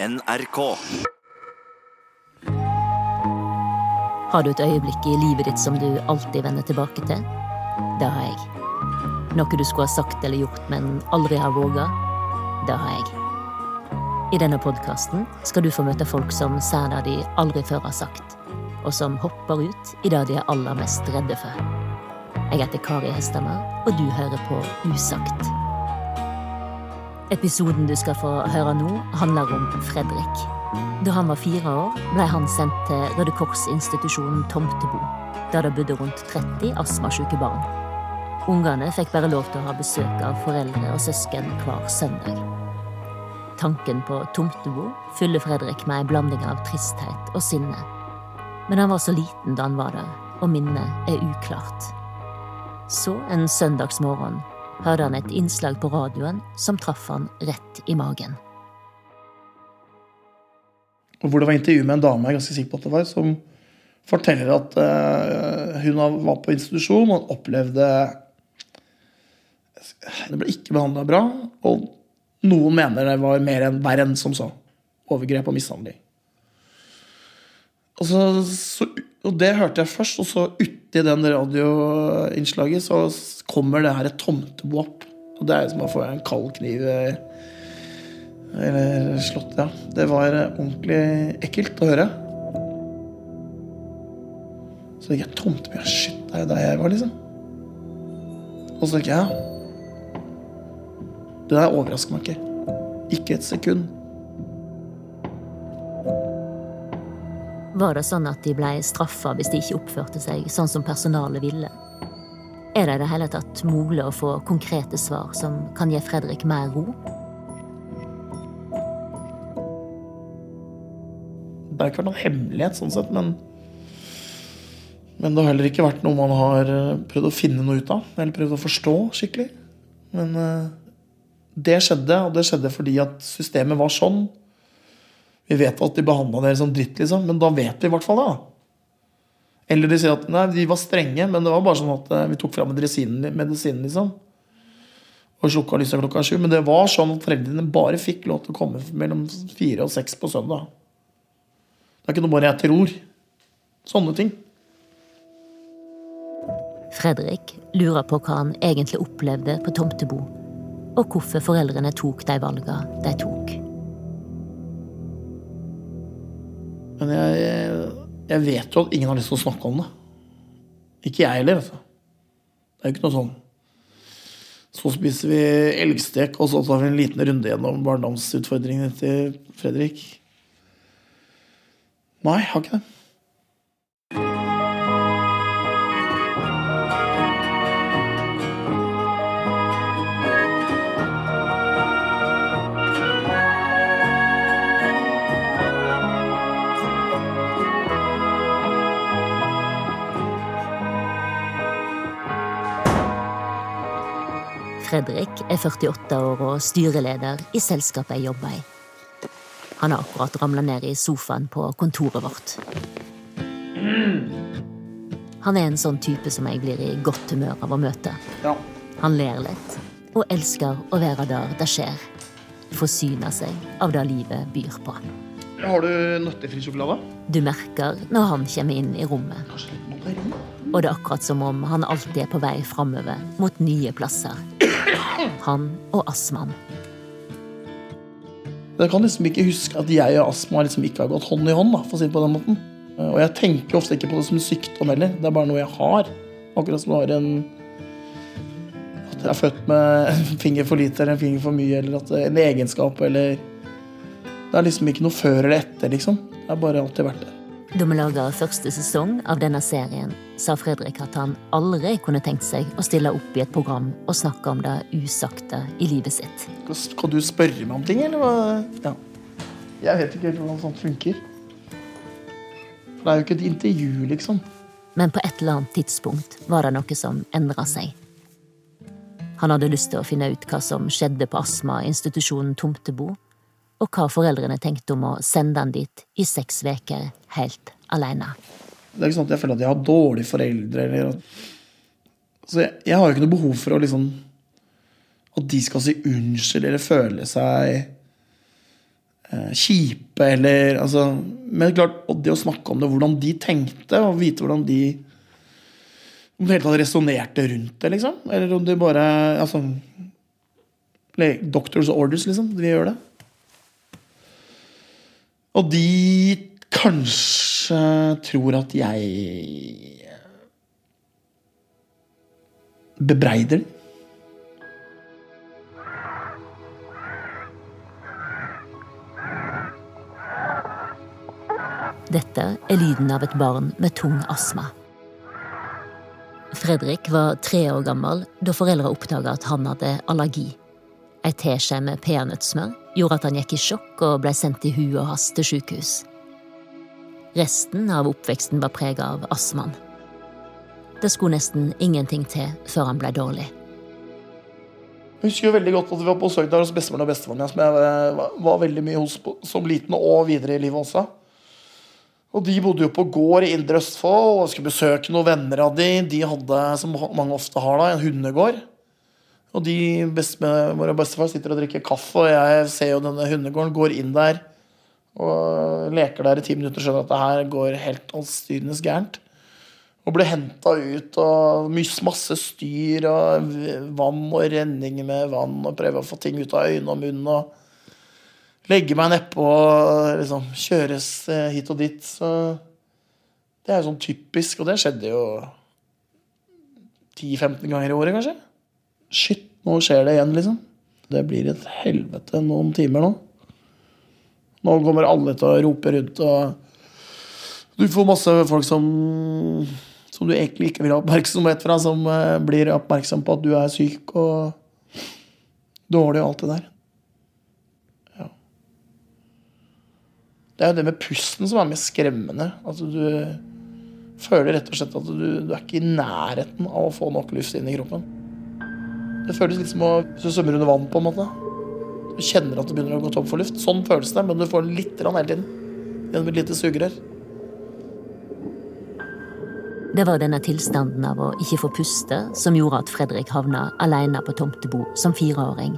NRK. Har du et øyeblikk i livet ditt som du alltid vender tilbake til? Det har jeg. Noe du skulle ha sagt eller gjort, men aldri har våga? Det har jeg. I denne podkasten skal du få møte folk som sier det de aldri før har sagt, og som hopper ut i det de er aller mest redde for. Jeg heter Kari Hesthamar, og du hører på Usagt. Episoden du skal få høre nå, handler om Fredrik. Da han var fire år, ble han sendt til Røde Kors-institusjonen Tomtebo, der det bodde rundt 30 astmasyke barn. Ungene fikk bare lov til å ha besøk av foreldre og søsken hver søndag. Tanken på Tomtebo fyller Fredrik med en blanding av tristhet og sinne. Men han var så liten da han var der, og minnet er uklart. Så en søndagsmorgen hørte han et innslag på radioen som traff han rett i magen. Hvor det var intervju med en dame jeg er ganske sikker på at det var, som forteller at eh, hun var på institusjon og opplevde Det ble ikke behandla bra, og noen mener det var mer enn verre enn som så. Overgrep og mishandling. Og, så, så, og det hørte jeg først, og så uti den radioinnslaget så kommer det her et tomtebo opp. Og det er som å få en kald kniv eh, eller slått, ja. Det var ordentlig ekkelt å høre. Så gikk jeg tomtebo, shit, det er jo der jeg var, liksom. Og så tenker jeg ja. Det der overrasker meg ikke. Ikke et sekund. Var det sånn at de ble straffa hvis de ikke oppførte seg sånn som personalet ville? Er det i det hele tatt mulig å få konkrete svar som kan gi Fredrik mer ro? Det har ikke vært noen hemmelighet, sånn sett, men Men det har heller ikke vært noe man har prøvd å finne noe ut av. Eller prøvd å forstå skikkelig. Men uh, det skjedde, og det skjedde fordi at systemet var sånn. Vi vet at de behandla dere som dritt, liksom, men da vet vi i hvert fall det. Eller de sier at nei, de var strenge, men det var bare sånn at vi tok fram medisinen, medisinen liksom. Og slukka lyset klokka sju. Men det var sånn at foreldrene bare fikk lov til å komme mellom fire og seks på søndag. Det er ikke noe bare jeg tror. Sånne ting. Fredrik lurer på hva han egentlig opplevde på Tomtebo, og hvorfor foreldrene tok de valgene de tok. Men jeg, jeg, vet jo at ingen har lyst til å snakke om det. Ikke jeg heller. Altså. Det er jo ikke noe sånn Så spiser vi elgstek, og så tar vi en liten runde gjennom barndomsutfordringene til Fredrik. Nei, har ikke det. Fredrik er 48 år og styreleder i selskapet jeg jobber i. Han har akkurat ramla ned i sofaen på kontoret vårt. Han er en sånn type som jeg blir i godt humør av å møte. Han ler litt og elsker å være der det skjer. Forsyne seg av det livet byr på. Har du nøttefri sjokolade? Du merker når han kommer inn i rommet. Kanskje litt mandarin? Og det er akkurat som om han alltid er på vei framover mot nye plasser. Han og astmaen. Jeg kan liksom ikke huske at jeg og astma liksom ikke har gått hånd i hånd. Da, for å si det på den måten. Og jeg tenker ofte ikke på det som sykdom heller. Det er bare noe jeg har. Akkurat som du har en At jeg er født med en finger for lite eller en finger for mye, eller at en egenskap, eller Det er liksom ikke noe før eller etter, liksom. Det har bare alltid vært det. Da vi laga første sesong av denne serien, sa Fredrik at han aldri kunne tenkt seg å stille opp i et program og snakke om det usagte i livet sitt. Skal du spørre meg om ting, eller hva? Ja. Jeg vet ikke helt hvordan sånt funker. For det er jo ikke et intervju, liksom. Men på et eller annet tidspunkt var det noe som endra seg. Han hadde lyst til å finne ut hva som skjedde på astmainstitusjonen Tomtebo, og hva foreldrene tenkte om å sende han dit i seks uker helt alene. Det er ikke sånn at jeg føler at jeg har dårlige foreldre. Eller. Så jeg, jeg, har jo ikke noe behov for å liksom At de skal si unnskyld eller føle seg eh, kjipe eller altså, Men klart, og det å snakke om det, hvordan de tenkte, og vite hvordan de Om det hele tatt resonnerte rundt det, liksom. Eller om de bare altså, Doctors orders, liksom. De gjør det. Og de kanskje tror at jeg bebreider den. Dette er lyden av et barn med tung astma. Fredrik var tre år gammel da foreldra oppdaga at han hadde allergi. Ei teskje med peanøttsmør gjorde at han gikk i sjokk og ble sendt i huet og hast til sykehus. Resten av oppveksten var prega av astmaen. Det skulle nesten ingenting til før han ble dårlig. Jeg husker jo veldig godt at vi var på besøk der hos bestemoren og bestefaren som jeg eh, var veldig mye hos som liten og videre i livet også. Og de bodde jo på gård i Indre Østfold og skulle besøke noen venner av de. De hadde, som mange ofte har, da, en hundegård. Og de bestemor og bestefar sitter og drikker kaffe, og jeg ser jo denne hundegården, går inn der og leker der i ti minutter, skjønner at det her går helt allstyrende gærent. Og ble henta ut, og masse styr og vann og renning med vann, og prøve å få ting ut av øynene og munnen. og legge meg nedpå og liksom kjøres eh, hit og dit. Så det er jo sånn typisk, og det skjedde jo 10-15 ganger i året, kanskje. Shit, nå skjer det igjen, liksom. Det blir et helvete noen timer nå. Nå kommer alle til å rope rundt, og du får masse folk som som du egentlig ikke vil ha oppmerksomhet fra, som eh, blir oppmerksom på at du er syk og dårlig og alt det der. Ja. Det er jo det med pusten som er mest skremmende. Altså du føler rett og slett at du, du, er ikke i nærheten av å få nok luft inn i kroppen. Det føles litt som hvis du svømmer under vann, på en måte. Du kjenner at du begynner å gå tom for luft. Sånn føles det, men du får litt hele tiden. Gjennom et lite sugerør. Det var denne tilstanden av å ikke få puste som gjorde at Fredrik havna alene på tomtebo som fireåring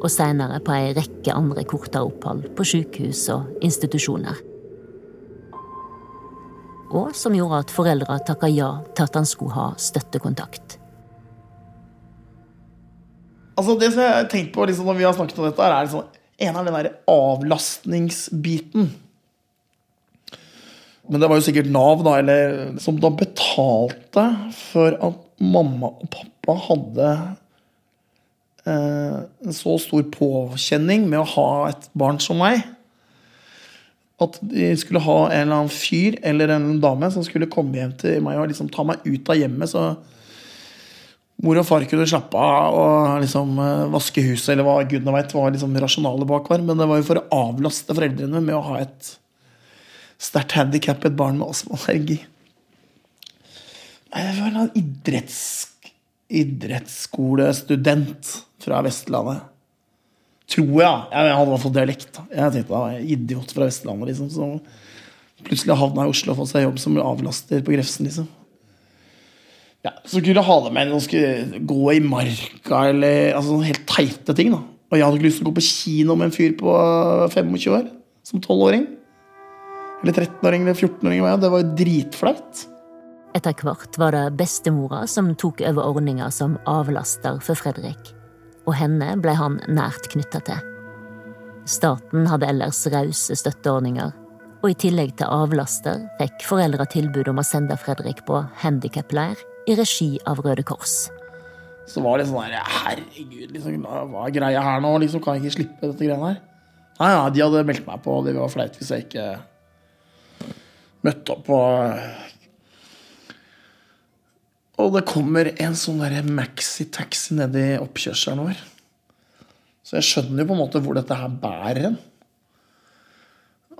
og seinere på ei rekke andre kortere opphold på sykehus og institusjoner. Og som gjorde at foreldra takka ja til at han skulle ha støttekontakt. Altså Det som jeg har tenkt på liksom, når vi har snakket om dette, er liksom, en av den der avlastningsbiten. Men det var jo sikkert Nav da, eller, som da betalte for at mamma og pappa hadde Eh, en så stor påkjenning med å ha et barn som meg at de skulle ha en eller annen fyr eller en dame som skulle komme hjem til meg og liksom ta meg ut av hjemmet, så mor og far kunne slappe av og liksom eh, vaske huset, eller hva gudene veit var liksom rasjonale bak var. Men det var jo for å avlaste foreldrene med å ha et sterkt handikappet barn med astmaallergi. Det var en idretts, idrettsskolestudent fra Vestlandet. Tror jeg. Jeg hadde i hvert fall dialekt. Jeg tenkte jeg var idiot fra Vestlandet, liksom. Så plutselig havna i Oslo og fått seg jobb som avlaster på Grefsen, liksom. Ja, så kunne du ha det med noen skulle gå i marka eller altså, sånne helt teite ting. da. Og jeg hadde ikke lyst til å gå på kino med en fyr på 25 år som 12-åring. Eller 13-åring eller 14-åring. Det var jo dritflaut. Etter hvert var det bestemora som tok over ordninga som avlaster for Fredrik og henne ble han nært knytta til. Staten hadde ellers rause støtteordninger, og i tillegg til avlaster fikk foreldra tilbud om å sende Fredrik på handikapleir i regi av Røde Kors. Så var det sånn der Herregud, liksom, hva er greia her nå? Liksom, kan jeg ikke slippe dette greiene her? Nei, ja, de hadde meldt meg på, og det var flaut hvis jeg ikke møtte opp på og det kommer en sånn maxitaxi ned i oppkjørselen vår. Så jeg skjønner jo på en måte hvor dette her bærer hen.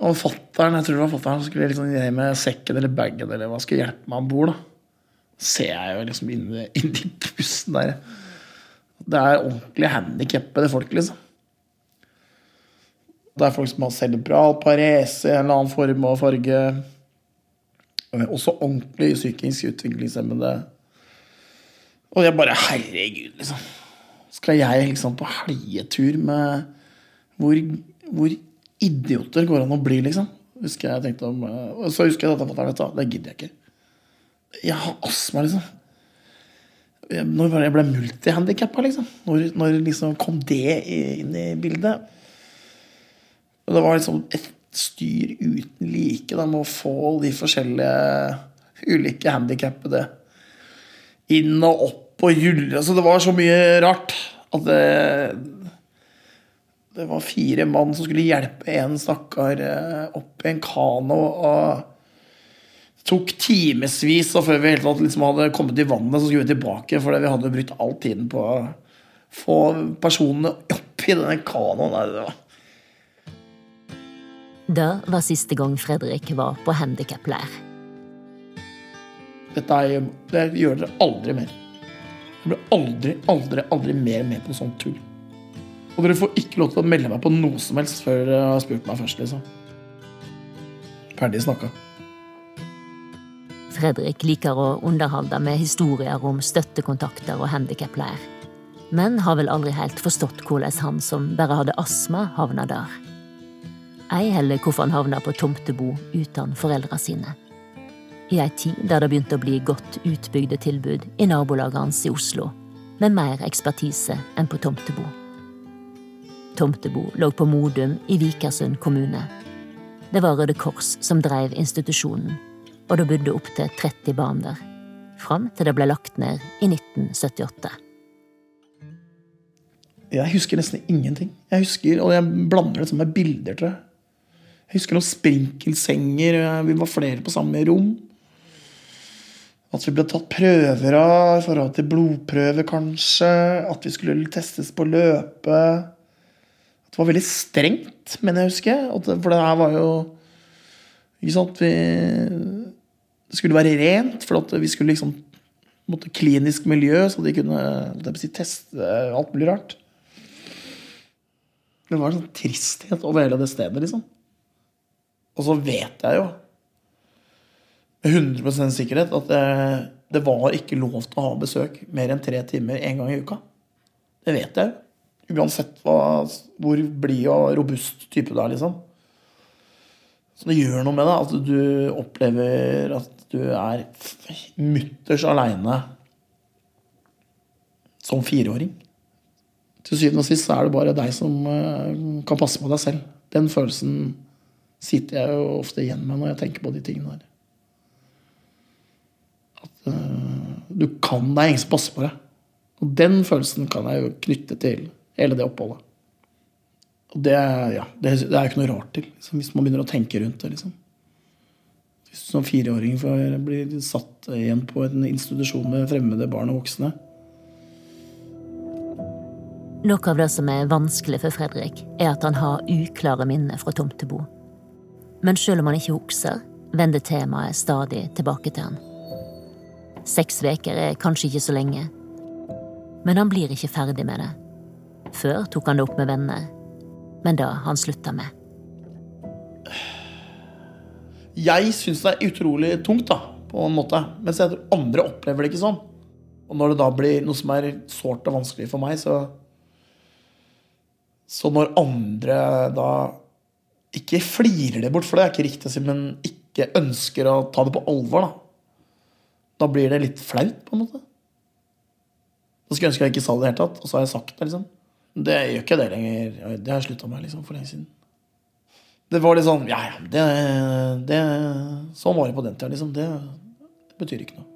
Og fatteren, jeg tror det var fatteren som skulle liksom ned med sekken eller bagen eller hva skulle hjelpe meg om bord. Ser jeg jo liksom inni, inni bussen der. Det er ordentlig handikappede folk, liksom. Det er folk som har cerebral parese i en eller annen form og farge. Også ordentlig psykisk utviklingshemmede og jeg bare Herregud, liksom. Skal jeg liksom på helgetur med hvor, hvor idioter går an å bli, liksom. Husker jeg tenkte om, og så husker jeg at fatter'n, vet du. Det gidder jeg ikke. Jeg har astma, liksom. Når jeg ble multihandikappa, liksom? Når, når liksom kom det inn i bildet? Og det var liksom et styr uten like da, med å få de forskjellige ulike handikappede inn og opp og julle. Altså, det var så mye rart at det Det var fire mann som skulle hjelpe en stakkar eh, opp i en kano. og tok timevis, og før vi helt tatt liksom hadde kommet i vannet, så skulle vi tilbake. Fordi vi hadde brukt all tiden på å få personene opp i denne kanoen. Det var Det var siste gang Fredrik var på handikapleir. Dette er, det gjør dere aldri mer. Jeg blir aldri, aldri, aldri mer med på sånt tull. Og dere får ikke lov til å melde meg på noe som helst før dere har spurt meg først, liksom. Ferdig snakka. Fredrik liker å underholde med historier om støttekontakter og handikapleir, men har vel aldri helt forstått hvordan han som bare hadde astma, havna der. Ei heller hvorfor han havna på tomtebo uten foreldra sine. I ei tid der det begynte å bli godt utbygde tilbud i nabolaget hans i Oslo, med mer ekspertise enn på Tomtebo. Tomtebo lå på Modum i Vikersund kommune. Det var Røde Kors som drev institusjonen, og det bodde opptil 30 barn der. Fram til det ble lagt ned i 1978. Jeg husker nesten ingenting. Jeg husker, Og jeg blander det med bilder, tror jeg. Jeg husker noen sprinkelsenger, vi var flere på samme rom. At vi ble tatt prøver av i forhold til blodprøver, kanskje. At vi skulle testes på løpet. At det var veldig strengt, mener jeg husker. For det her var jo Ikke sant vi, Det skulle være rent, for at vi skulle liksom måtte klinisk miljø, så de kunne si, teste alt mulig rart. Det var en sånn tristhet over hele det stedet, liksom. Og så vet jeg jo med 100% sikkerhet at det, det, var ikke lov til å ha besøk mer enn tre timer én gang i uka. Det vet jeg. jo. Uansett hva, hvor blid og robust type du er, liksom. Så det gjør noe med deg at du opplever at du er mutters aleine som fireåring. Til syvende og sist så er det bare deg som eh, kan passe på deg selv. Den følelsen sitter jeg jo ofte igjen med når jeg tenker på de tingene der. uh, du kan deg ingen som passer på deg. Og den følelsen kan jeg jo knytte til hele det oppholdet. Og det, ja, det, det er jo ikke noe rart til, liksom, hvis man begynner å tenke rundt det. liksom. Som fireåring blir satt igjen på en institusjon med fremmede barn og voksne. Noe av det som er vanskelig for Fredrik, er at han har uklare minner fra Tomtebo. Men selv om han ikke husker, vender temaet stadig tilbake til han. Seks veker er kanskje ikke så lenge. Men han blir ikke ferdig med det. Før tok han det opp med venner, men da han slutta med. Jeg syns det er utrolig tungt, da, på en måte. Mens jeg tror andre opplever det ikke sånn. Og når det da blir noe som er sårt og vanskelig for meg, så Så når andre da ikke flirer det bort, for det er ikke riktig å si, men ikke ønsker å ta det på alvor, da da blir det litt flaut, på en måte. Da skulle jeg ønske jeg ikke sa det i det hele tatt, og så har jeg sagt det, liksom. Det gjør ikke det lenger. Det har jeg slutta med liksom, for lenge siden. Det var litt sånn Ja, ja, det, det Sånn var det på den tida, liksom. Det, det betyr ikke noe.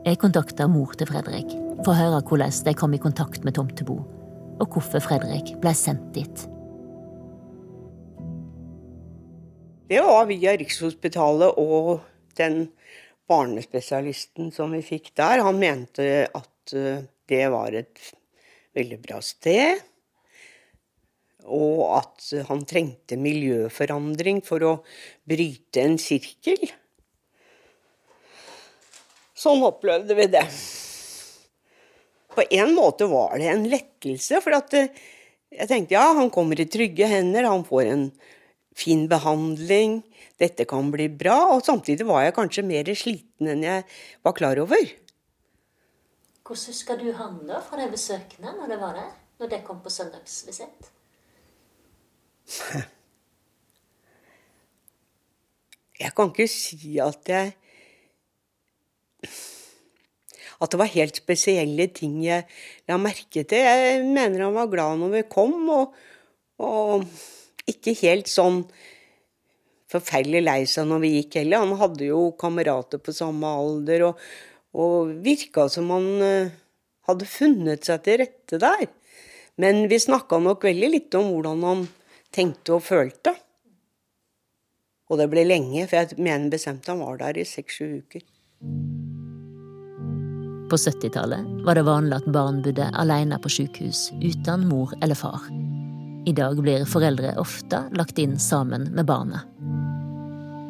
Jeg kontakta mor til Fredrik for å høre hvordan de kom i kontakt med Tomtebo, og hvorfor Fredrik ble sendt dit. Det var via Rikshospitalet og den barnespesialisten som vi fikk der, han mente at eh, det var et veldig bra sted. Og at han trengte miljøforandring for å bryte en sirkel. Sånn opplevde vi det. På en måte var det en lettelse, for at eh, jeg tenkte ja, han kommer i trygge hender, han får en fin behandling dette kan bli bra. Og samtidig var jeg kanskje mer sliten enn jeg var klar over. Hvordan husker du han da fra de besøkene når det var der? Når det kom på søndagsvisitt? Jeg kan ikke si at jeg At det var helt spesielle ting jeg la merke til. Jeg mener han var glad når vi kom, og, og ikke helt sånn forferdelig lei seg når vi gikk heller. Han hadde jo kamerater på samme alder, og, og virka som han eh, hadde funnet seg til rette der. Men vi snakka nok veldig litt om hvordan han tenkte og følte. Og det ble lenge, for jeg mener bestemt han var der i seks-sju uker. På 70-tallet var det vanlig at barn bodde alene på sykehus uten mor eller far. I dag blir foreldre ofte lagt inn sammen med barnet.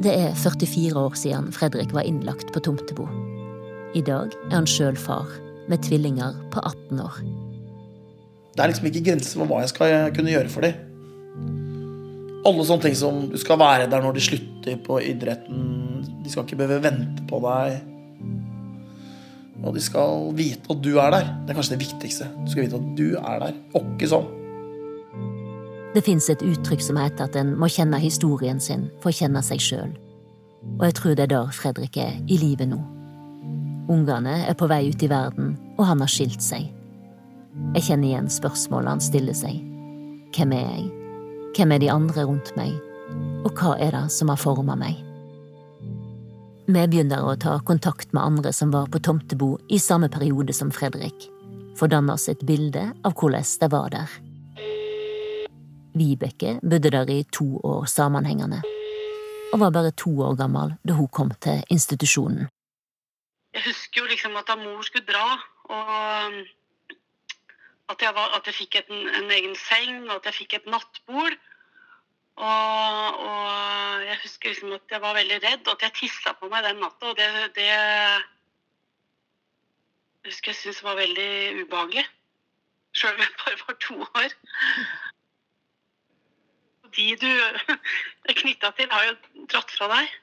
Det er 44 år siden Fredrik var innlagt på Tomtebo. I dag er han sjøl far, med tvillinger på 18 år. Det er liksom ikke grenser for hva jeg skal kunne gjøre for dem. Alle sånne ting som du skal være der når de slutter på idretten. De skal ikke behøve vente på deg. Og de skal vite at du er der. Det er kanskje det viktigste. Du skal vite at du er der. Åkke sånn. Det fins et uttrykk som heter at en må kjenne historien sin for å kjenne seg sjøl. Og jeg tror det er der Fredrik er i livet nå. Ungene er på vei ut i verden, og han har skilt seg. Jeg kjenner igjen spørsmålet han stiller seg. Hvem er jeg? Hvem er de andre rundt meg? Og hva er det som har forma meg? Vi begynner å ta kontakt med andre som var på tomtebo i samme periode som Fredrik, for å danne oss et bilde av hvordan det var der. Vibeke bodde der i to år sammenhengende, og var bare to år gammel da hun kom til institusjonen. Jeg husker jo liksom at da mor skulle dra, og at jeg, var, at jeg fikk en, en, egen seng, og at jeg fikk et nattbord. Og, og, jeg husker liksom at jeg var veldig redd, og at jeg tissa på meg den natta. Og det, det jeg husker jeg syntes var veldig ubehagelig. Sjøl om jeg bare var to år. De du er knytta til, har jo dratt fra deg.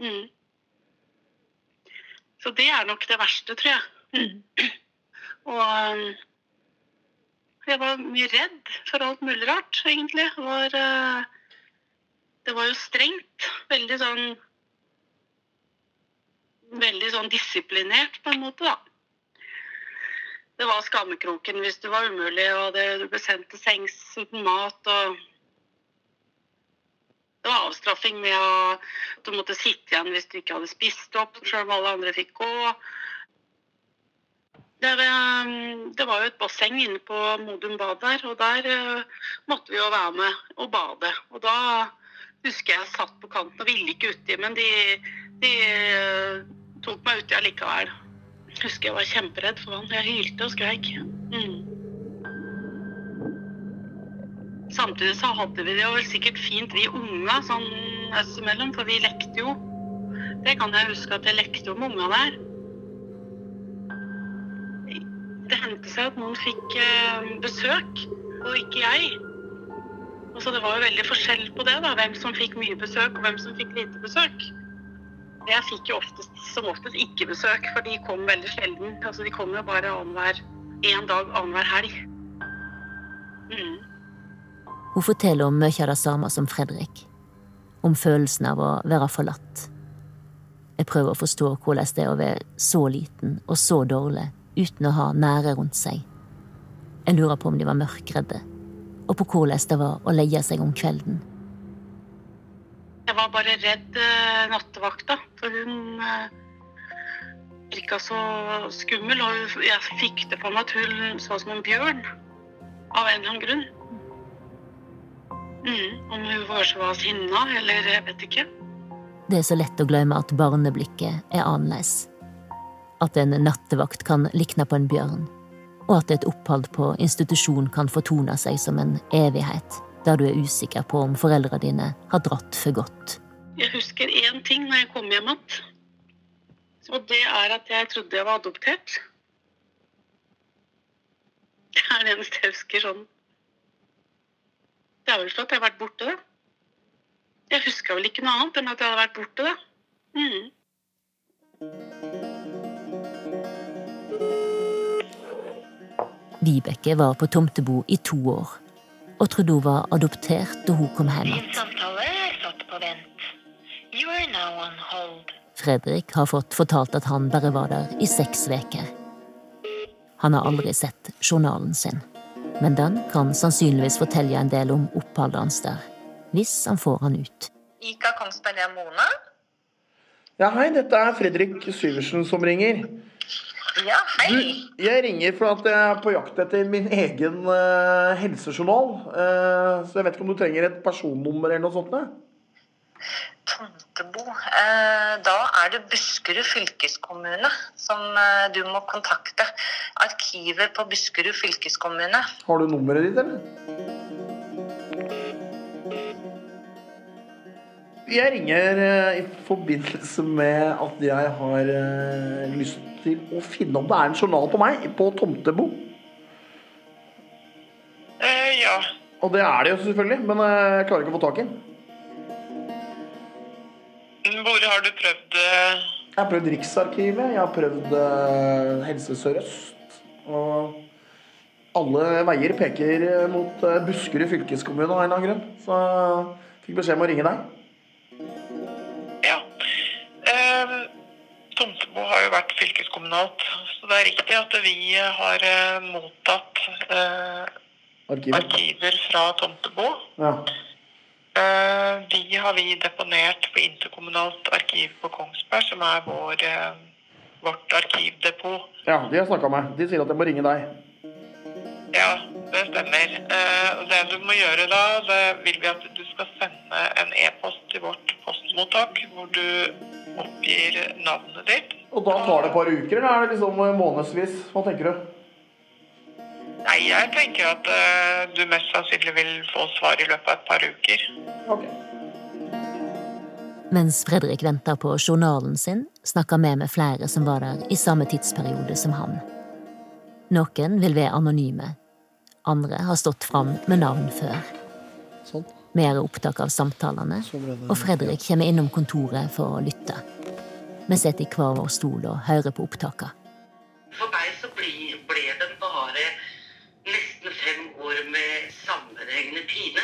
Mm. Så det er nok det verste, tror jeg. Mm. Og jeg var mye redd for alt mulig rart, egentlig. Det var, eh, det var jo strengt. Veldig sånn Veldig sånn disiplinert, på en måte, da. Det var skammekroken hvis du var umulig, og det, du ble sendt til sengs uten mat. og Det var avstraffing med at du måtte sitte igjen hvis du ikke hadde spist opp, sjøl om alle andre fikk gå. Det, um, det, var jo et basseng inne på Modum Bad der, og der uh, måtte vi jo være med og bade. Og da husker jeg satt på kanten og ville ikke uti, men de, de uh, tok meg uti allikevel. Husker jeg var kjemperedd for vann. Jeg hylte og skreik. Mm. Samtidig så hadde vi det jo sikkert fint, vi unga, sånn oss imellom, for vi lekte jo. Det kan jeg huske at jeg lekte jo med unga der. Det hendte seg at noen fikk eh, besøk, og ikke jeg. Og så Det var jo veldig forskjell på det, da, hvem som fikk mye besøk og hvem som fikk lite besøk. Jeg fikk jo oftest, som oftest ikke besøk, for de kom veldig sjelden. Altså, de kom jo bare annenhver én dag annenhver helg. Mm. Hun forteller om mye av det samme som Fredrik. Om følelsen av å være forlatt. Jeg prøver å forstå hvordan det er å være så liten og så dårlig uten å ha nære rundt seg. Jeg lurer på om de var mørkredde, og på hvordan det var å leie seg om kvelden. Jeg var bare redd uh, nattevakta, for hun uh, virka så skummel. Og jeg fikk det for meg at hun så ut som en bjørn, av en eller annen grunn. Mm, om hun kanskje var sinna, eller jeg vet ikke. Det er så lett å glemme at barneblikket er annerledes at en nattevakt kan likne på en bjørn, og at et opphold på institusjon kan fortone seg som en evighet, der du er usikker på om foreldrene dine har dratt for godt. Jeg husker én ting når jeg kom hjem igjen. Og det er at jeg trodde jeg var adoptert. Det er det eneste jeg husker sånn. Det er vel for at jeg har vært borte, da. Jeg huska vel ikke noe annet enn at jeg hadde vært borte, da. Mm. Vibeke var på Tomtebo i to år og trodde hun var adoptert da hun kom hjem igjen. samtale satt på vent. You are now on hold. Fredrik har fått fortalt at han bare var der i seks uker. Han har aldri sett journalen sin, men den kan sannsynligvis fortelle en del om oppholdet hans der, hvis han får han ut. Ika Kongsberg, det er Mona. Ja, hei, dette er Fredrik Syversen som ringer. Ja, Du, hei. jeg ringer for at jeg er på jakt etter min egen uh, helsejournal. Uh, så jeg vet ikke om du trenger et personnummer eller noe sånt? Ne? Tomtebo. Uh, da er det Buskerud fylkeskommune som eh, du må kontakte. Arkivet på Buskerud fylkeskommune. Har du nummeret ditt, eller? Jeg ringer eh, i forbindelse med at jeg har eh, lyst til å finne om det er en journal på meg på Tomtebo. Eh, ja. Og det er det jo selvfølgelig, men eh, jeg klarer ikke å få tak i den. Hvor har du prøvd Jeg har prøvd Riksarkivet, jeg har prøvd Helse Sør-Øst. Og alle veier peker mot Buskerud fylkeskommune av en eller annen grunn. Så jeg fikk beskjed om å ringe deg. Tomtebo har jo vært fylkeskommunalt, så det er riktig at vi har eh, mottatt eh, arkiver. arkiver fra Tomtebo. Ja. Eh, de har vi deponert på interkommunalt arkiv på Kongsberg, som er vår, eh, vårt arkivdepot. ja, de har snakka med. De sier at jeg må ringe deg. Ja, det stemmer. Eh, det du må gjøre da, det vil vi at du skal sende en e-post til vårt postmottak, hvor du oppgir navnet ditt. Og da tar det et par uker, eller er det liksom eh, månedsvis? Hva tenker du? Nei, jeg tenker at uh, du mest sannsynlig vil få svar i løpet av et par uker. Ok. Mens Fredrik venter på journalen sin, snakker vi med flere som var der i samme tidsperiode som han. Noen vil være anonyme. Andre har stått fram med navn før. Sånn. Vi er opptak av samtalene, Så ble det- og Fredrik kommer innom kontoret for å lytte. Vi sitter i hver vår stol og hører på opptakene. For meg så ble, ble det bare nesten fem år med sammenhengende pine.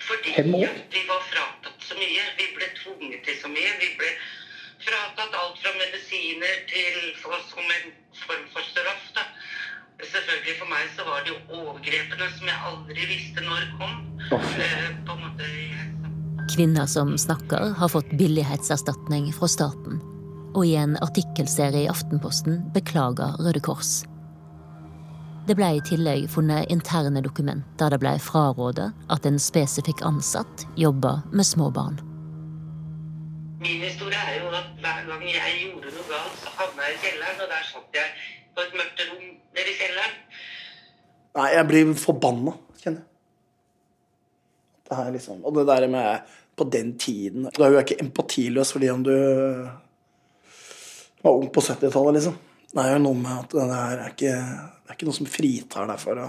Fordi vi var fratatt så mye. Vi ble tvunget til så mye. Vi ble fratatt alt fra medisiner til for, som en form for straff. Da. Selvfølgelig for meg så var det jo overgrepene som jeg aldri visste når kom. Oh. Eh, på en måte Kvinner som snakker, har fått billighetserstatning fra staten. Og i en artikkelserie i Aftenposten beklager Røde Kors. Det ble i tillegg funnet interne dokument der det ble frarådet at en spesifikk ansatt jobba med små barn. Min historie er jo at hver gang jeg gjorde noe galt, så havna jeg i kjelleren, og der satt jeg på et mørkt rom nede i kjelleren. Nei, jeg blir forbanna, kjenner jeg. Det her liksom, og det der med på den tiden Da er jo ikke empatiløs fordi om du var ung på 70-tallet, liksom. Det er jo noe med at det er ikke, det er ikke noe som fritar deg for å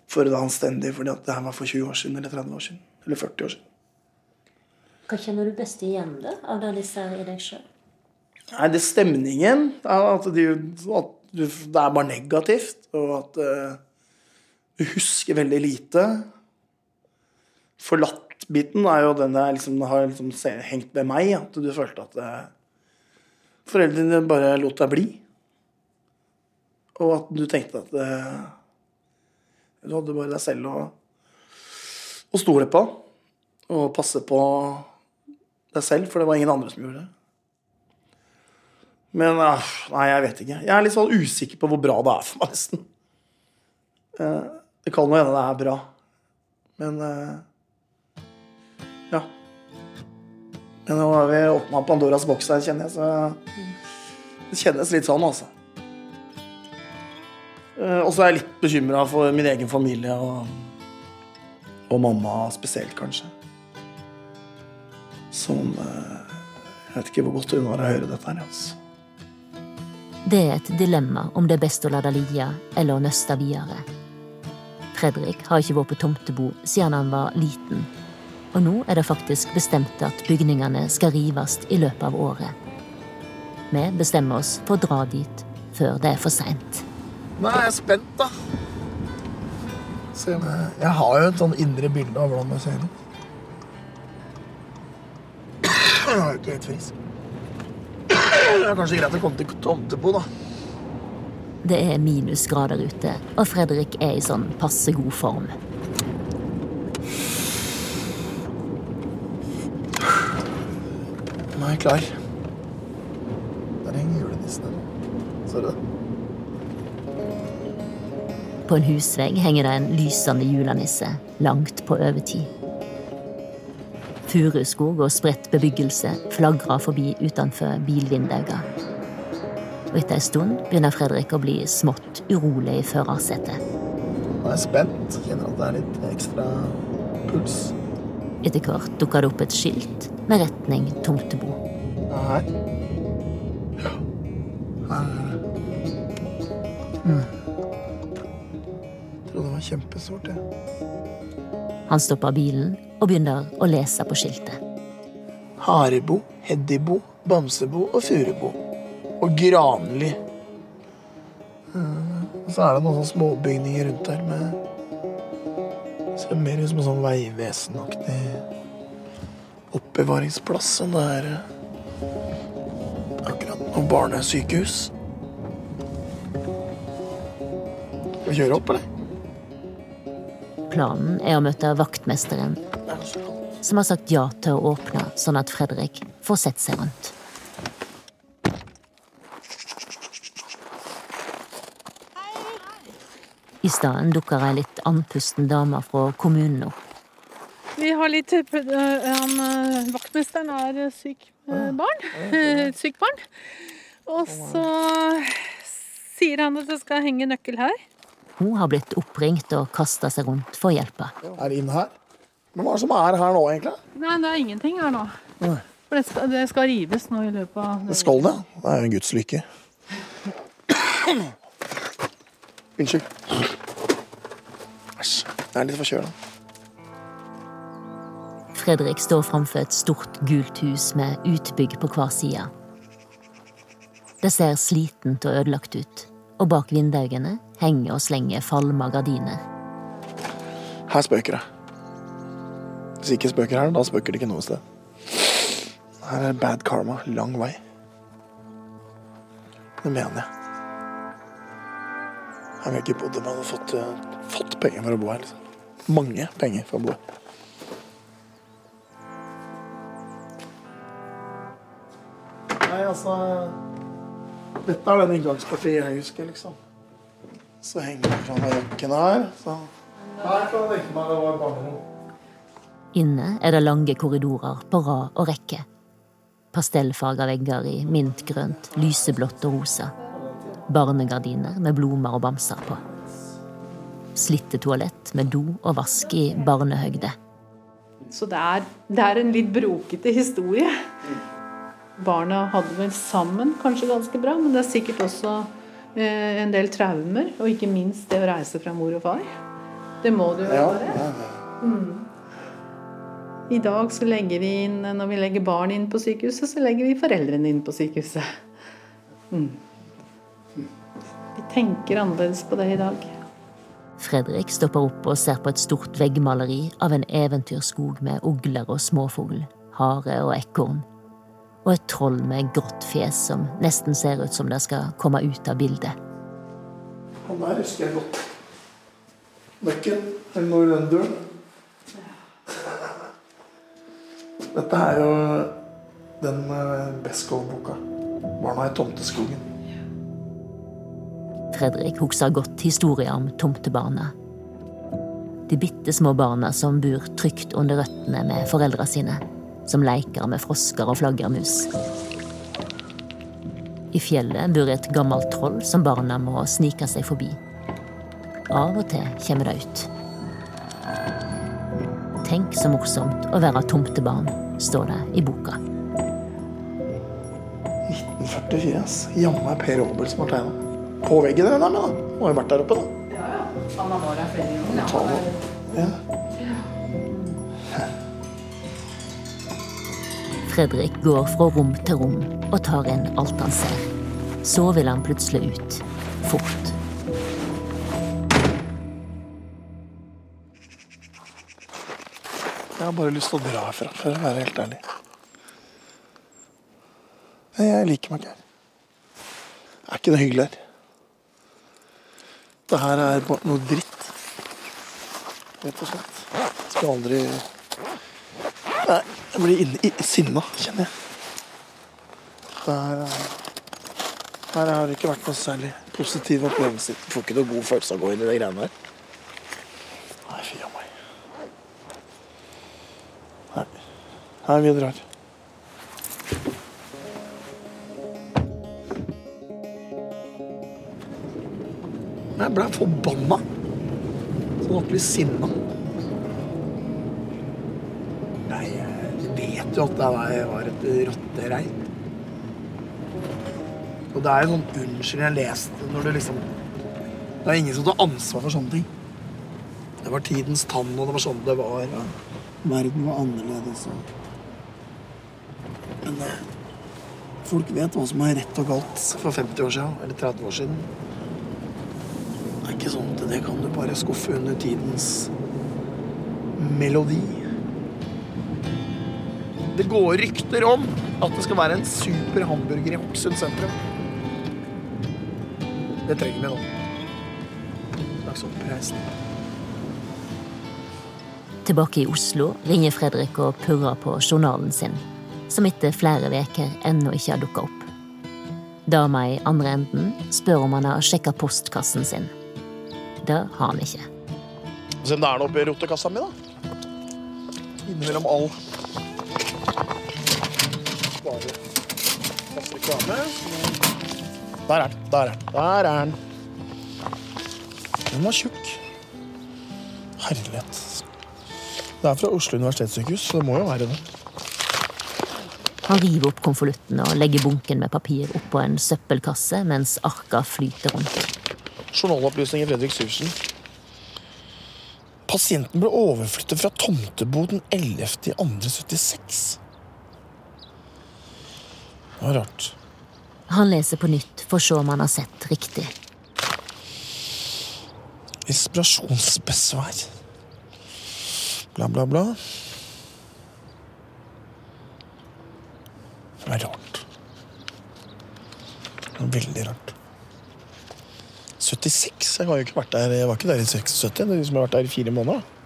oppføre deg anstendig fordi at det her var for 20 år siden eller 30 år siden. Eller 40 år siden. Hva kjenner du best igjen da, av det de ser i deg sjøl? Nei, det er stemningen. At, de, at det er bare negativt. Og at eh, du husker veldig lite. Forlatt-biten er jo den jeg liksom, har liksom hengt med meg. At du følte at eh, foreldrene dine bare lot deg bli. Og at du tenkte at eh, du hadde bare deg selv å, å stole på. Og passe på deg selv, for det var ingen andre som gjorde det. Men ah, nei, jeg vet ikke. Jeg er litt sånn usikker på hvor bra det er for meg, nesten. Eh, det kan jo hende det er bra. Men eh, Men nå har vi åpna Pandoras boks her, kjenner jeg, så det kjennes litt sånn, altså. Eh, og så er jeg litt bekymra for min egen familie og, og mamma spesielt, kanskje. Som eh, Jeg vet ikke hvor godt hun var å høre dette her, altså. Det er et dilemma om det er best å la det ligge eller å nøste videre. Fredrik har ikke vært på Tomtebo siden han var liten, og nå er det faktisk bestemt at bygningene skal rives i løpet av året. Vi bestemmer oss for å dra dit før det er for seint. Nå er jeg spent, da. Jeg, har jo et sånn indre bilde av hvordan det ser ut. Jeg er jo ikke helt frisk. Det er kanskje greit å komme til Tomtebo, da. Det er minusgrader ute, og Fredrik er i sånn passe god form. Er klar. Der henger julenissen. Ser du det? På en husvegg henger det en lysende julenisse, langt på overtid. Furuskog og spredt bebyggelse flagrer forbi utenfor bilvinduene. Og etter ei stund begynner Fredrik å bli smått urolig i førersetet. Nå er jeg spent. Kjenner at det er litt ekstra puls. Etter hvert dukker det opp et skilt med retning Tomtebo. Her. Her er. Mm. Jeg trodde det var kjempesort, jeg. Han stopper bilen og begynner å lese på skiltet. Harebo, Heddibo, Bamsebo og Furubo. Og Granli. Mm, Og så er det noen sånne småbygninger rundt der med Ser mer ut som en sånn veivesenaktig oppbevaringsplass enn det er eh, akkurat noe barnesykehus. Vi kjører opp, eller? Planen er å møte vaktmesteren, er som har sagt ja til å åpne, sånn at Fredrik får sett seg rundt. I stedet dukker ei litt andpusten dame fra kommunen opp. Har litt øh, han, øh, Vaktmesteren er øh, syk barn. Et sykt barn. Og så sier han at det skal henge nøkkel her. Hun har blitt oppringt og kasta seg rundt for å hjelpe. Er det inn her? Men hva er det som er her nå, egentlig? Nei, det er ingenting her nå. Nei. For det skal, det skal rives nå i løpet av Det skal det. Det er jo en Guds lykke. Unnskyld. Æsj. Jeg er litt forkjøla. Fredrik står framfor et stort, gult hus med utbygg på hver side. Det ser slitent og ødelagt ut, og bak vinduene henger og slenger falma gardiner. Her spøker det. Hvis ikke spøker her, da spøker det ikke noe sted. Her er bad karma. Lang vei. Det mener jeg. Jeg ville ikke bodd om jeg hadde fått, eh, fått penger for å bo her. liksom. Mange penger for å bo her. Altså Dette er den inngangspartiet jeg husker, liksom. Så henger det fra jakken her. Så her kan jeg tenke meg det var barnerom. Inne er det lange korridorer på rad og rekke. Pastellfarga vegger i mintgrønt, lyseblått og rosa. Barnegardiner med blomster og bamser på. Slitte toalett med do og vask i barnehøgde. Så det er, det er en litt brokete historie. Barna hadde vel sammen kanskje ganske bra, men det er sikkert også eh, en del traumer. Og ikke minst det å reise fra mor og far. Det må det jo Ja, ja, ja, Mm. I dag så legger vi inn, når vi legger barn inn på sykehuset, så legger vi foreldrene inn på sykehuset. Mm. Vi tenker annerledes på det i dag. Fredrik stopper opp og ser på et stort veggmaleri av en eventyrskog med ugler og småfugl, hare og ekorn. Og et troll med grått fjes som nesten ser ut som det skal komme ut av bildet. Han der husker jeg godt. Nøkken. Eller noe i den døren. Dette er jo den uh, Beskow-boka. 'Barna i tomteskogen'. Fredrik husker godt historien om tomtebarna. De bitte små barna som bor trygt under røttene med foreldra sine. Som leker med frosker og flaggermus. I fjellet bor et gammelt troll som barna må snike seg forbi. Av og til kommer det ut. Tenk så morsomt å være tomtebarn, står det i boka. 1944, ass. Jammen er Per Obel som har tegna. På veggen der da. Må jo vært der oppe, da. Han har vært der flere ganger. Ja. Fredrik går fra rom til rom og tar inn alt han ser. Så vil han plutselig ut. Fort. Jeg har bare lyst til å dra herfra, for å være helt ærlig. Jeg liker meg ikke her. Det er ikke noe hyggelig her. Det her er bare noe dritt. Rett og slett. Skal aldri Nei, jeg blir inne i sinna, kjenner jeg. Der, her, er- har det ikke vært noe særlig positiv opplevelse. Du får ikke noe god følelse av å gå inn i de greiene her. Nei, fy a meg. Nei. Nei, vi drar. Jeg ble forbanna. Sånn ordentlig sinna. 88 var et rotterein. Og det er jo sånn unnskyld jeg leste når du liksom Det er ingen som tar ansvar for sånne ting. Det var tidens tann, og det var sånn det var. Ja. Verden var annerledes. Og... Men eh, folk vet hva som er rett og galt. For 50 år siden, eller 30 år siden. Det er ikke sånn at det kan du bare skuffe under tidens melodi. Det går rykter om at det skal være en super hamburger i Hokksund sentrum. Det trenger vi nå. Slags oppreisning. Tilbake i Oslo ringer Fredrik og purrer på journalen sin, som etter flere uker ennå ikke har dukka opp. Dama i andre enden spør om han har sjekka postkassen sin. Det har han ikke. Se om det er noe oppi rotekassa mi, da. Innimellom all reklame. Der er den. Der er den. Der er den. Den var tjukk. Herlighet. Det er fra Oslo universitetssykehus, så det må jo være det. Han river opp konvolutten og legger bunken med papir oppå en søppelkasse mens arka flyter rundt. Journalopplysninger Fredrik Syversen. Pasienten ble overflyttet fra Tomtebo den 11. i 276. Det var rart. Han leser på nytt for å se om han har sett riktig. Inspirasjonsbesvær. Bla, bla, bla. Det er rart. Det er veldig rart. 76? Jeg har jo ikke vært der Jeg var ikke der i 76. Det er de som har vært der i fire måneder.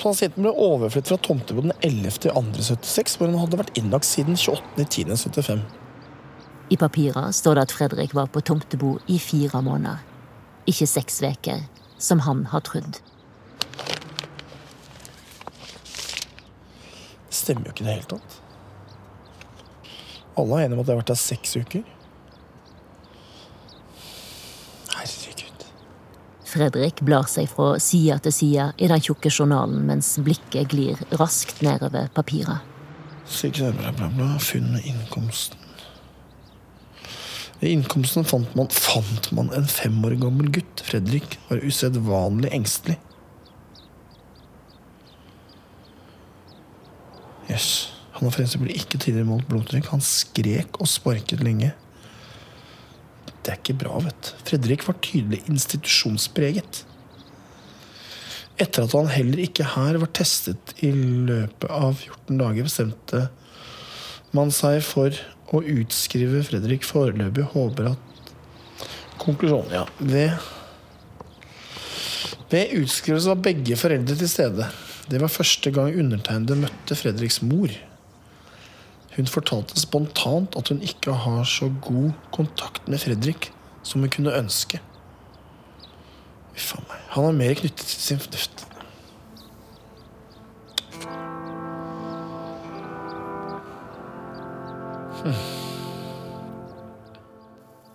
Pasienten ble overflyttet fra Tomtebo den 11. i 276, hvor han hadde vært innlagt siden 28.10.75. I papira står det at Fredrik var på Tomtebo i fire måneder. Ikke seks uker, som han har trodd. Det stemmer jo ikke i det hele tatt. Alle er enige om at jeg har vært der seks uker. Herregud. Fredrik blar seg fra side til side i den tjukke journalen mens blikket glir raskt nedover papiret. Sikkert bla, bla, bla. Funn med innkomsten. Ved innkomsten fant man, fant man en fem år gammel gutt. Fredrik var usedvanlig engstelig. Jøss. Yes. Han har for eksempel ikke tidligere målt blodtrykk. Han skrek og sparket lenge. Det er ikke bra, vet du. Fredrik var tydelig institusjonspreget. Etter at han heller ikke her var testet i løpet av 14 dager, bestemte man seg for å utskrive Fredrik foreløpig. Håper at Konklusjonen, ja. Ved, ved utskrivelse var begge foreldre til stede. Det var første gang undertegnede møtte Fredriks mor. Hun fortalte spontant at hun ikke har så god kontakt med Fredrik som hun kunne ønske. Uff a meg. Han er mer knyttet til sin fornuft.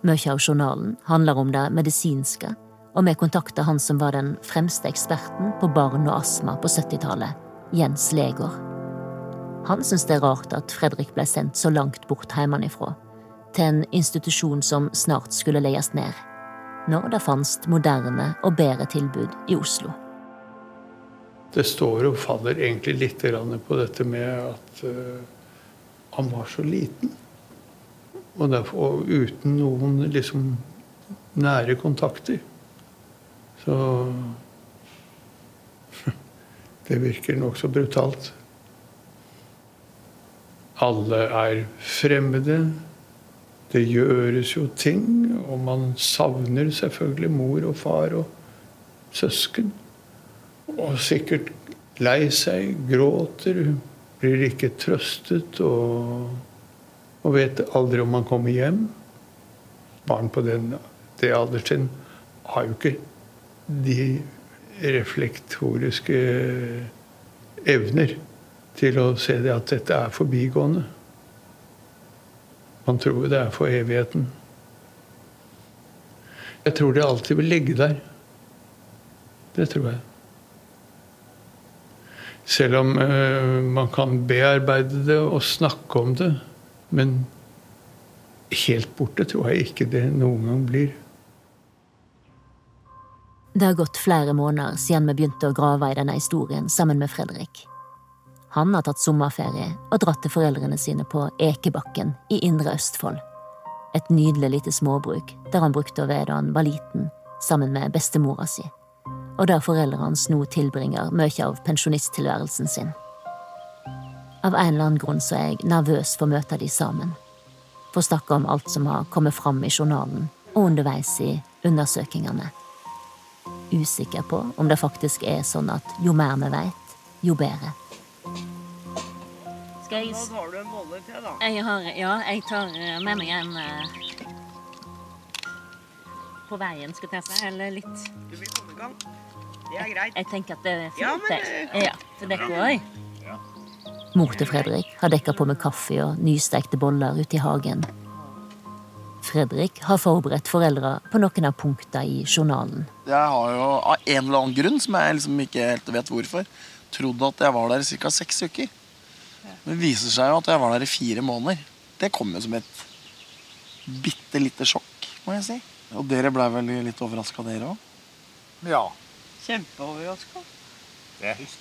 Mye av journalen handler om det medisinske, og vi kontakter han som var den fremste eksperten på barn og astma på 70-tallet, Jens Legård. Han syns det er rart at Fredrik ble sendt så langt bort hjemmefra, til en institusjon som snart skulle leies ned, når det fantes moderne og bedre tilbud i Oslo. Det står og faller egentlig litt på dette med at uh, han var så liten. Og, derfor, og uten noen liksom nære kontakter. Så Det virker nokså brutalt. Alle er fremmede. Det gjøres jo ting, og man savner selvfølgelig mor og far og søsken. Og sikkert lei seg, gråter, blir ikke trøstet og, og vet aldri om man kommer hjem. Barn på den, det alderstrinn har jo ikke de reflektoriske evner til å se det at dette er forbigående. Man tror det er for evigheten. Jeg tror det alltid vil ligge der. Det tror jeg. Selv om uh, man kan bearbeide det og snakke om det. Men helt borte tror jeg ikke det noen gang blir. Det har gått flere måneder siden vi begynte å grave i denne historien sammen med Fredrik. Han har tatt sommerferie og dratt til foreldrene sine på Ekebakken i Indre Østfold. Et nydelig lite småbruk der han brukte å være da han var liten, sammen med bestemora si, og der foreldrene hans nå tilbringer mye av pensjonisttilværelsen sin. Av en eller annen grunn så er jeg nervøs for å møte de sammen, for å snakke om alt som har kommet fram i journalen og underveis i undersøkingene. Usikker på om det faktisk er sånn at jo mer vi veit, jo bedre. Skal jeg Nå tar du en bolle til, da. Jeg har, ja, jeg tar eh, med meg en uh, på veien, skal jeg si. Eller litt Du vil komme i gang? Det er greit. Jeg tenker at det er fint, ja, men, det. Ja, for dere òg. Mor til Fredrik har dekka på med kaffe og nystekte boller ute i hagen. Fredrik har forberedt foreldra på noen av punktene i journalen. Jeg har jo av en eller annen grunn, som jeg liksom ikke helt vet hvorfor, trodd at jeg var der i ca. seks uker. Men det viser seg jo at jeg var der i fire måneder. Det kom jo som et bitte lite sjokk, må jeg si. Og dere blei vel litt overraska, dere òg? Ja. Kjempeoverraska.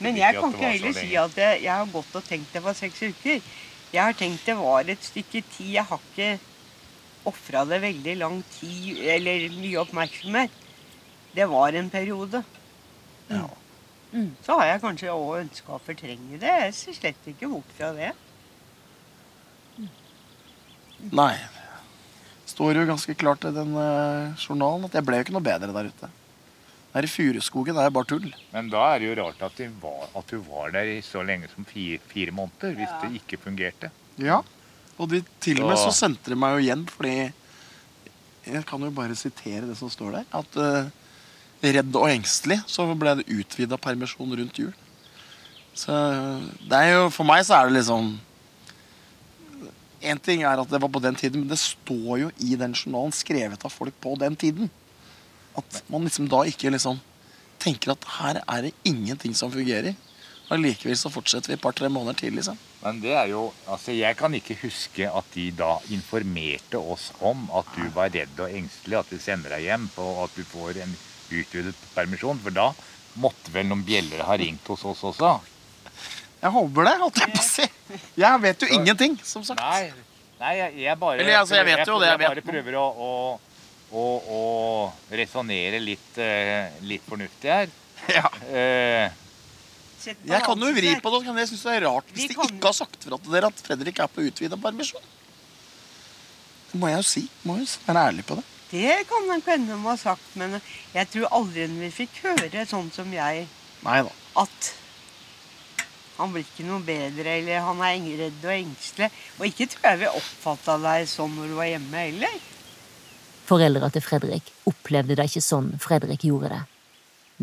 Men jeg kan ikke heller si at jeg, jeg har gått og tenkt det var seks uker. Jeg har tenkt det var et stykke tid. Jeg har ikke ofra det veldig lang tid eller mye oppmerksomhet. Det var en periode. Ja. Mm. Så har jeg kanskje òg ønska å fortrenge det. Jeg ser slett ikke bort fra det. Nei. Det står jo ganske klart i den uh, journalen at jeg ble jo ikke noe bedre der ute. Der i Furuskogen er jeg bare tull. Men da er det jo rart at du var, at du var der i så lenge som fire, fire måneder, hvis Ja. det ikke fungerte. Ja. Og de, til og med så sendte de meg jo hjem fordi Jeg kan jo bare sitere det som står der. At eh, redd og engstelig så ble det utvida permisjon rundt jul. Så det er jo For meg så er det liksom En ting er at det var på den tiden, men det står jo i den journalen skrevet av folk på den tiden. At man liksom da ikke liksom tenker at her er det ingenting som fungerer. Allikevel så fortsetter vi et par-tre måneder til, liksom. Men det er jo Altså, jeg kan ikke huske at de da informerte oss om at du var redd og engstelig, at vi sender deg hjem, og at du får en utvidet permisjon. For da måtte vel noen bjeller ha ringt hos oss også? Jeg håper det, holdt jeg på å si. Jeg vet jo ingenting, som sagt. Nei, nei jeg, jeg bare Eller, altså, jeg vet jo det jeg vet bare prøver å, å, å, å resonnere litt, eh, litt fornuftig her. Ja. Eh, Jeg kan jo vri på det. men Jeg synes det er rart hvis de ikke har sagt fra til dere at Fredrik er på utvida permisjon. Det må jeg jo si. Må jo være ærlig på det. Det kan nok hende de har sagt, men jeg tror aldri vi fikk høre sånn som jeg Neida. at han blir ikke noe bedre, eller han er redd og engstelig. Og ikke tror jeg vi oppfatta deg sånn når du var hjemme heller. Foreldra til Fredrik opplevde det ikke sånn Fredrik gjorde det.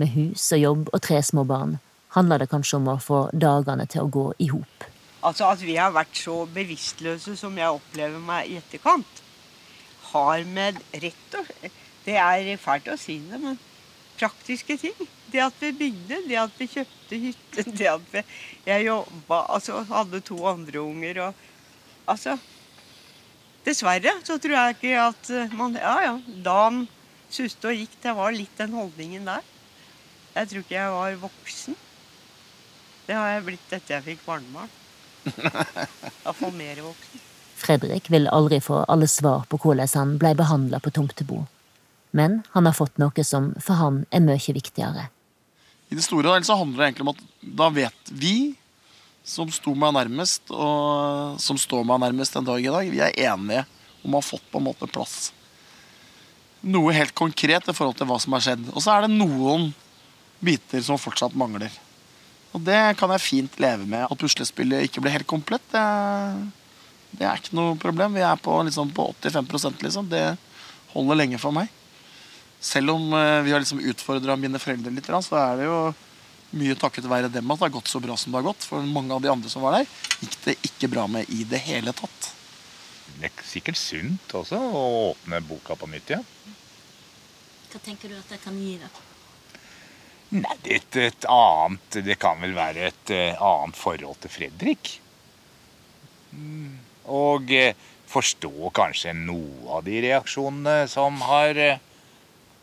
Med hus og jobb og tre små barn handla det kanskje om å få dagene til å gå i hop. Altså at vi har vært så bevisstløse som jeg opplever meg i etterkant, har med rett og Det er fælt å si det, men praktiske ting. Det at vi bygde, det at vi kjøpte hytte, det at vi, jeg jobba, altså hadde to andre unger og Altså Dessverre så tror jeg ikke at eh, man Ja ja, da han suste og gikk, det var litt den holdningen der. Jeg tror ikke jeg var voksen. Det har jeg blitt etter jeg fikk barnebarn. Iallfall mer voksen. Fredrik vil aldri få alle svar på hvordan han blei behandla på Tomtebo. Men han har fått noe som for han er mye viktigere. I det store så handler det egentlig om at da vet vi som sto meg nærmest, og som står meg nærmest den dag i dag, vi er enige om å ha fått på en måte plass. Noe helt konkret i forhold til hva som har skjedd. Og så er det noen biter som fortsatt mangler. Og det kan jeg fint leve med. At puslespillet ikke blir helt komplett, det, det er ikke noe problem. Vi er på, liksom, på 85% liksom. Det holder lenge for meg. Selv om eh, vi har liksom utfordra mine foreldre litt, så er det jo mye takket være dem at det har gått så bra som det har gått. For mange av de andre som var der, gikk det ikke bra med i det hele tatt. Det er sikkert sunt også å åpne boka på nytt igjen. Ja. Hva tenker du at det kan gi deg? Nei, et, et annet Det kan vel være et uh, annet forhold til Fredrik. Mm. Og uh, forstå kanskje noe av de reaksjonene som har, uh,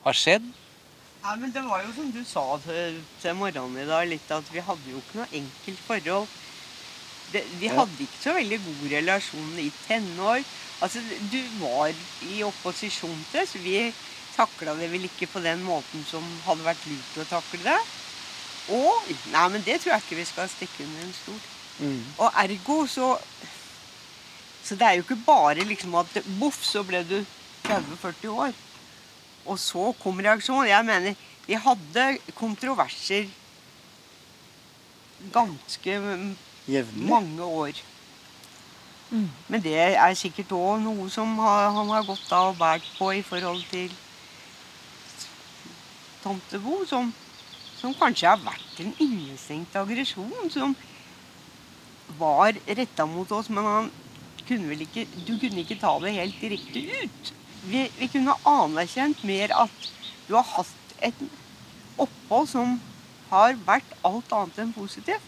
har skjedd. Ja, men Det var jo som du sa til, til morgenen i dag, litt at vi hadde jo ikke noe enkelt forhold. Det, vi ja. hadde ikke så veldig god relasjon i tenår. Altså, Du var i opposisjon til så vi takla det vel ikke på den måten som hadde vært lurt å takle det. Og Nei, men det tror jeg ikke vi skal stikke under en stol. Mm. Og ergo så Så det er jo ikke bare liksom at boff, så ble du 30-40 år. Og så kom reaksjonen. Jeg mener, vi hadde kontroverser ganske Jevnlig. mange år. Mm. Men det er sikkert òg noe som han har gått av og båret på i forhold til Tantebo som, som kanskje har vært en innestengt aggresjon som var retta mot oss, men han kunne vel ikke, du kunne ikke ta det helt direkte ut. Vi, vi kunne anerkjent mer at du har hatt et opphold som har vært alt annet enn positivt.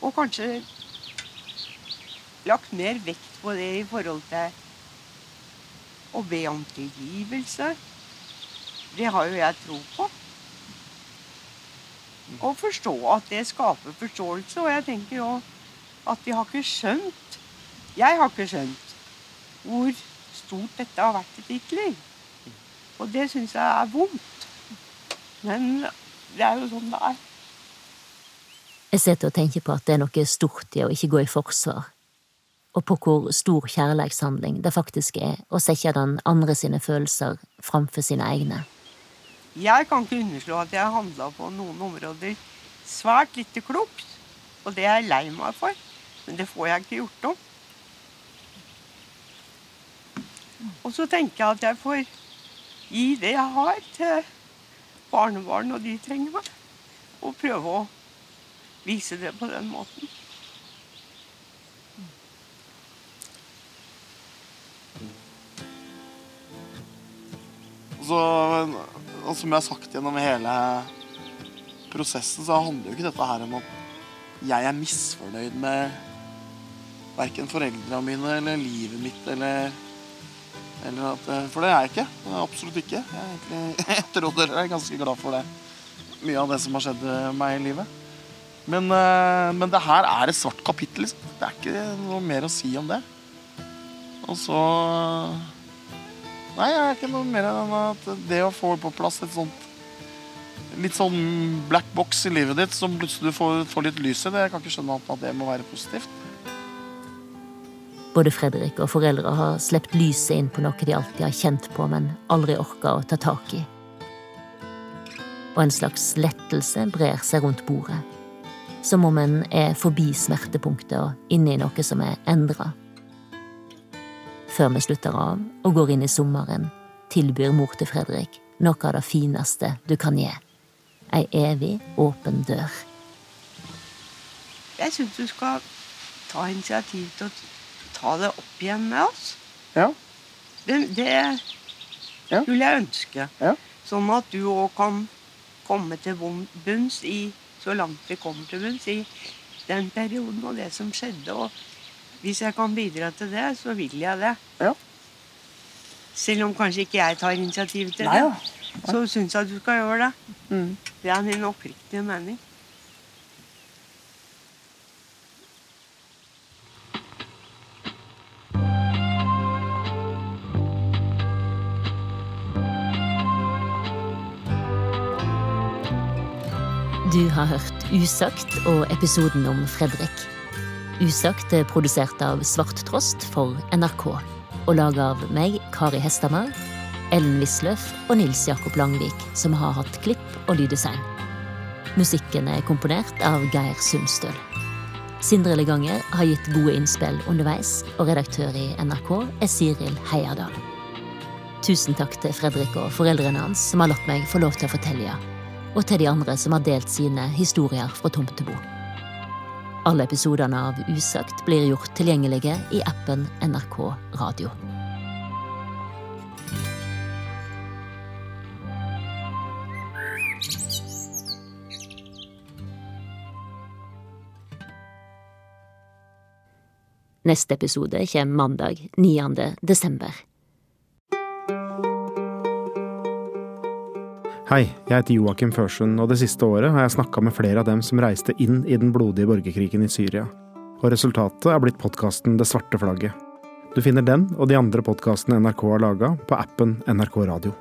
Og kanskje lagt mer vekt på det i forhold til å be om tilgivelse. Det har jo jeg tro på. Og forstå at det skaper forståelse. Og jeg tenker jo at de har ikke skjønt Jeg har ikke skjønt hvor stort dette har vært i ditt liv. Og det syns jeg er vondt. Men det er jo sånn det er. Jeg sitter og tenker på at det er noe stort i å ikke gå i forsvar, og på hvor stor kjærleikshandling det faktisk er å sette den andre sine følelser framfor sine egne. Jeg kan ikke underslå at jeg handla på noen områder svært lite klokt. Og det er jeg lei meg for. Men det får jeg ikke gjort om. Og så tenker jeg at jeg får gi det jeg har, til barnebarn når de trenger meg. Og prøve å vise det på den måten. Så og som jeg har sagt gjennom hele prosessen, så handler jo ikke dette her om at jeg er misfornøyd med verken foreldrene mine eller livet mitt eller, at, For det er jeg ikke. Absolutt ikke. Jeg er tror dere er ganske glad for det. Mye av det som har skjedd meg i livet. Men, eh, men det her er et svart kapittel. Liksom. Det er ikke noe mer å si om det. Og så Nei, jeg er ikke noe mer enn at det å få på plass et sånt litt sånn black box i livet ditt som plutselig du får, får litt lys i, det jeg kan ikke skjønne at det må være positivt. Både Fredrik og foreldre har sluppet lyset inn på noe de alltid har kjent på, men aldri orka å ta tak i. Og en slags lettelse brer seg rundt bordet. Som om en er forbi smertepunktet og inne i noe som er endra før vi slutter av og går inn i sommeren, tilbyr mor til Fredrik noe av det fineste du kan gi. Ei evig åpen dør. Jeg syns du skal ta initiativ til å ta det opp igjen med oss. Ja. Det, det ja. vil jeg ønske. Ja. Sånn at du òg kan komme til bunns i så langt vi kommer til bunns i den perioden og det som skjedde. og hvis jeg kan bidra til det, så vil jeg det. Ja. Selv om kanskje ikke jeg tar initiativ til Nei, det, så syns jeg at du skal gjøre det. Mm. Det er min oppriktige mening. Du har hørt Usagt og episoden om Fredrik. Usagt er produsert av Svart Trost for NRK og laga av meg, Kari Hestamar, Ellen Wisløff og Nils Jakob Langvik, som har hatt klipp og lyddesign. Musikken er komponert av Geir Sundstøl. Sindre Leganger har gitt gode innspill underveis, og redaktør i NRK er Siril Heierdal. Tusen takk til Fredrik og foreldrene hans som har latt meg få lov til å fortelle, og til de andre som har delt sine historier fra Tomtebo. Alle episodene av Usagt blir gjort tilgjengelige i appen NRK Radio. Neste episode kommer mandag 9. desember. Hei, jeg heter Joakim Førsund, og det siste året har jeg snakka med flere av dem som reiste inn i den blodige borgerkrigen i Syria. Og resultatet er blitt podkasten Det svarte flagget. Du finner den og de andre podkastene NRK har laga, på appen NRK Radio.